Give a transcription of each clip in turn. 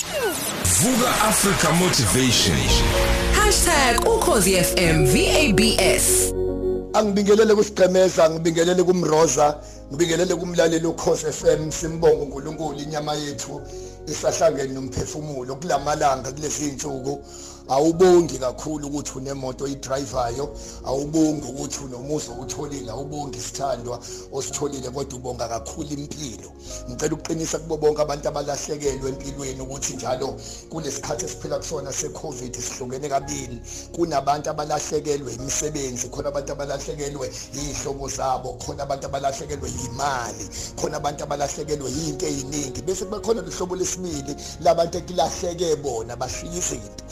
Vuka Africa Motivation. #ukhozifm VABS angibingelele kusigqemeza ngibingelele kumroza ngibingelele kumlaleli ukhosi FM simbonga uNkulunkulu inyama yethu isahlangene nomphefumulo kulamalanga kulezi insuku awubongi kakhulu ukuthi unemoto oyidrivayo awubongi ukuthi unomuzi otholile. Awubongi isithandwa ositholile kodwa ubonga kakhulu impilo. Ngicela ukuqinisa kubo bonke abantu abalahlekelwe empilweni ukuthi njalo kulesikhathi esiphila kusona secovid sihlukene kabili. Kunabantu abalahlekelwe imisebenzi khona abantu abalahlekelwe izihlobo zabo khona abantu abalahlekelwe imali khona abantu abalahlekelwe izinto eziningi bese kuba khona lehlobo lesibili labantu ekulahleke bona bashiya izinto.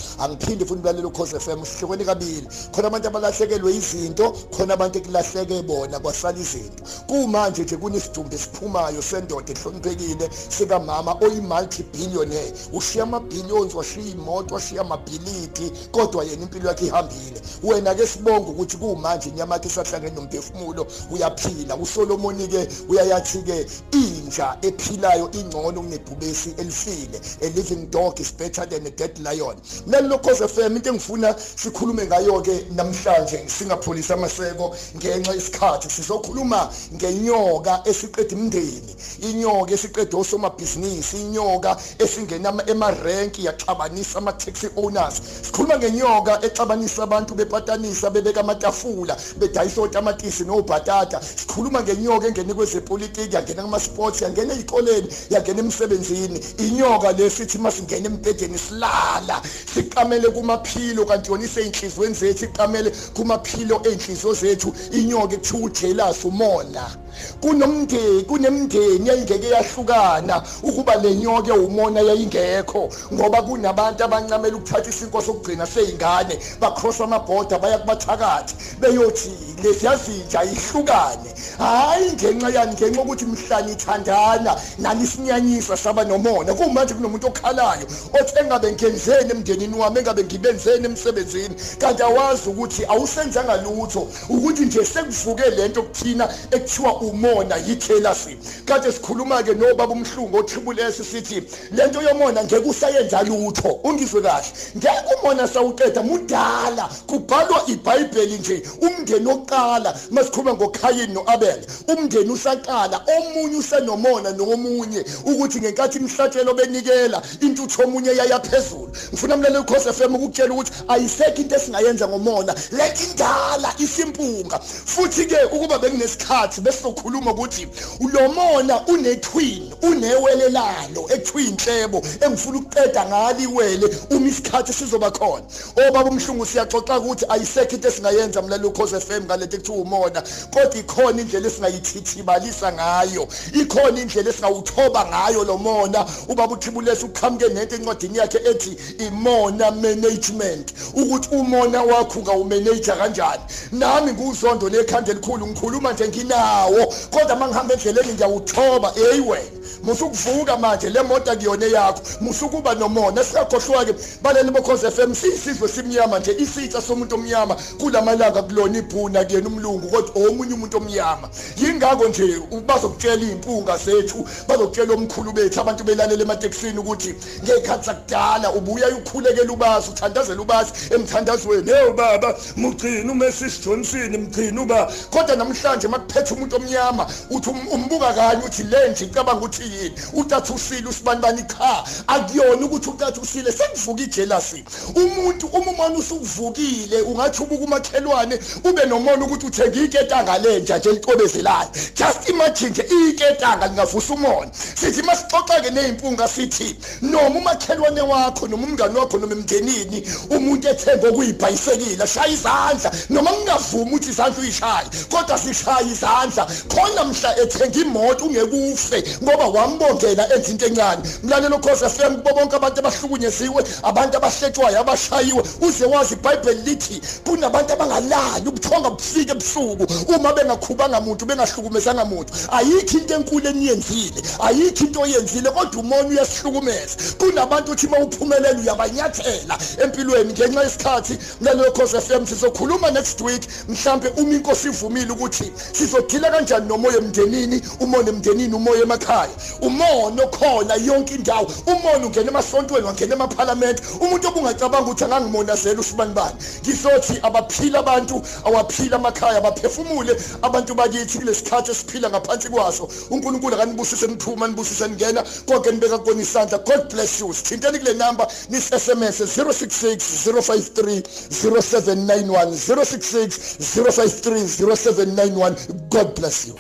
Angiphinde futhi ulalele ukhoze FM sihlukene kabili. Khona abantu abalahlekelwe izinto khona abantu ekulahleke bona kwasala izinto. Kumanje nje kunesidumbu esiphumayo sendoda ehloniphekile sikamama oyi-multi billionaire ushiya ama-billions washiya imoto washiya amabhilidi kodwa yena impilo yakhe ihambile. Wena-ke sibonga ukuthi kumanje inyama yakhe isahlangene nomphefumulo uyaphila. Usolomoni-ke uyayathi-ke inja ephilayo ingcono kunebhubesi elifile a living dog is better than a dead lion. Nalelo cause FM into engifuna sikhulume ngayo-ke namhlanje singapholisa amaseko ngenxa yesikhathi. Sizokhuluma ngenyoka esiqeda imndeni inyoka esiqeda osomabhizinisi inyoka esingena emarenki yaxabanisa ama-taxi owners. Sikhuluma ngenyoka exabanisa abantu bepatanisa bebeka amatafula bedayisa otamatisi nobhatata. Sikhuluma ngenyoka engene kwezepolitiki yangena kuma-sports yangena ey'koleni yangena emsebenzini. Inyoka le sithi masingena embhedeni silala siqamele kumaphilo kanti yona isey'nhliziyweni zethu iqamele kumaphilo ey'nhliziyo zethu. Inyoka ekuthiwa ujelasi umona kunomndeni kunemndeni yayingeke yahlukana ukuba le nyoke umona yayingekho ngoba kunabantu abancamela ukuthatha isinko sokugcina seyingane. Bacross amabhoda baya kubathakathi beyothi lesiyazinja ihlukane. Hayi ngenxa yani ngenxa ukuthi mhlani ithandana nani isinyanyisa saba nomona. Kumanje kunomuntu okhalayo othi engabe ngenzeni emndenini wami engabe ngibenzeni emsebenzini. Kanti awazi ukuthi awusenzanga lutho ukuthi nje sekuvuke lento kuthina ekuthiwa umona yithelasi kade sikhuluma ke nobaba umhlungu otribulesi sithi lento yomona ngeke usayenza lutho. Ungizwe kahle. Ngeke umona sawuqeda mudala. Kubhalwa iBhayibheli nje umndeni oqala. Masikhuluma ngoKhayini noAbel. Umndeni usaqala omunye usenomona nomunye ukuthi ngenkathi imhlatshelo benikela intuthu omunye yayaphezulu ngifuna mlele ukhosi FM ukutshela ukuthi ayisekho into esingayenza ngomona. Lethi indala isimpunga futhi ke ukuba benginesikhathi bese sokhuluma ukuthi ulomona unetwin unewelelalo ekuthiwa inhlebo engifuna ukuqeda ngalo iwele uma isikhathi sizoba khona. Obaba umhlungu siyaxoxa ukuthi ayisekho into esingayenza mlalo ukhosi FM ngalethi ekuthiwa umona kodwa ikhona indlela esingayithithibalisa ngayo ikhona indlela esingawuthoba ngayo lo mona. Ubaba uthibulesi uqhamuke nento encwadini yakhe ethi imona management ukuthi umona wakho ngawumanage kanjani. Nami nguzondo lekhanda elikhulu ngikhuluma nje nginawo. Kodwa mangihamba endleleni ngiyawuthoba hey wena. Musukuvuka manje le moto akuyona yakho. Musukuba nomona siyakhohlwa ke baleli bokhoze FM sisizwe simnyama nje isitha somuntu omnyama. Kulamalanga kulona ibhuna kuyena umlungu kodwa omunye umuntu omnyama. Yingakho nje bazokutshela impunga zethu bazokutshela omkhulu bethu abantu belalela emateksini ukuthi ngekhathi sakudala ubuya ukhulekela ubazi uthandazela ubazi emthandazweni. Hey baba mugcina uMesis Johnson mgcina uba. Kodwa namhlanje makuphethe umuntu omnyama uthi umbuka kanye uthi le nje icabanga ukuthi yini utathu usile usibanibani cha akuyona ukuthi utathu usile sekuvuka ijealousy. Umuntu uma umana usuvukile ungathi ubuka umakhelwane ube nomona ukuthi uthenga iketanga lenja nje elicobezelayo just imagine nje iketanga lingavusa umona sithi masixoxa ke nezimpunga sithi noma umakhelwane wakho noma umngane wakho noma emndenini umuntu ethenga okuyibhayisekile shaya izandla. Noma ngingavumi ukuthi izandla uyishaye kodwa sishaya izandla. Khona mhla ethenga imoto ungekufe ngoba wambongela enza into encane. Mlalelo ukhosi FM kubo bonke abantu abahlukunyeziwe abantu abahletshwayo abashayiwe uze wazi iBhayibheli lithi kunabantu abangalali ubuthonga bufike ebusuku. Uma bengakhubanga muntu bengahlukumezanga muntu. Ayikho into enkulu eniyenzile ayikho into oyenzile kodwa umona uyasihlukumeza. Kunabantu uthi uma uphumelela uyabanyathela empilweni. Ngenxa yesikhathi mlalelo ukhosi FM sizokhuluma next week mhlambe uma inkosi ivumile ukuthi sizodila kanjani umoya nomoya emndenini umoya emndenini umoya emakhaya. Umona okhona yonke indawo. Umona ungena emasontweni wangena emaphalamende umuntu obungacabanga ukuthi angangimonazela usibanibani ngizothi abaphila abantu awaphila amakhaya abaphefumule abantu bakithi kulesikhathi esiphila ngaphansi kwaso. uNkulunkulu akanibusise niphuma nibusise ningena. Konke nibeka kona isandla. God bless you. Sithinteni kule number nis SMS 066 053 0791 066 053 0791 god bless you.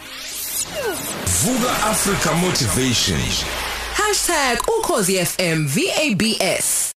Vuka Africa Motivation. #ukhozi FM VABS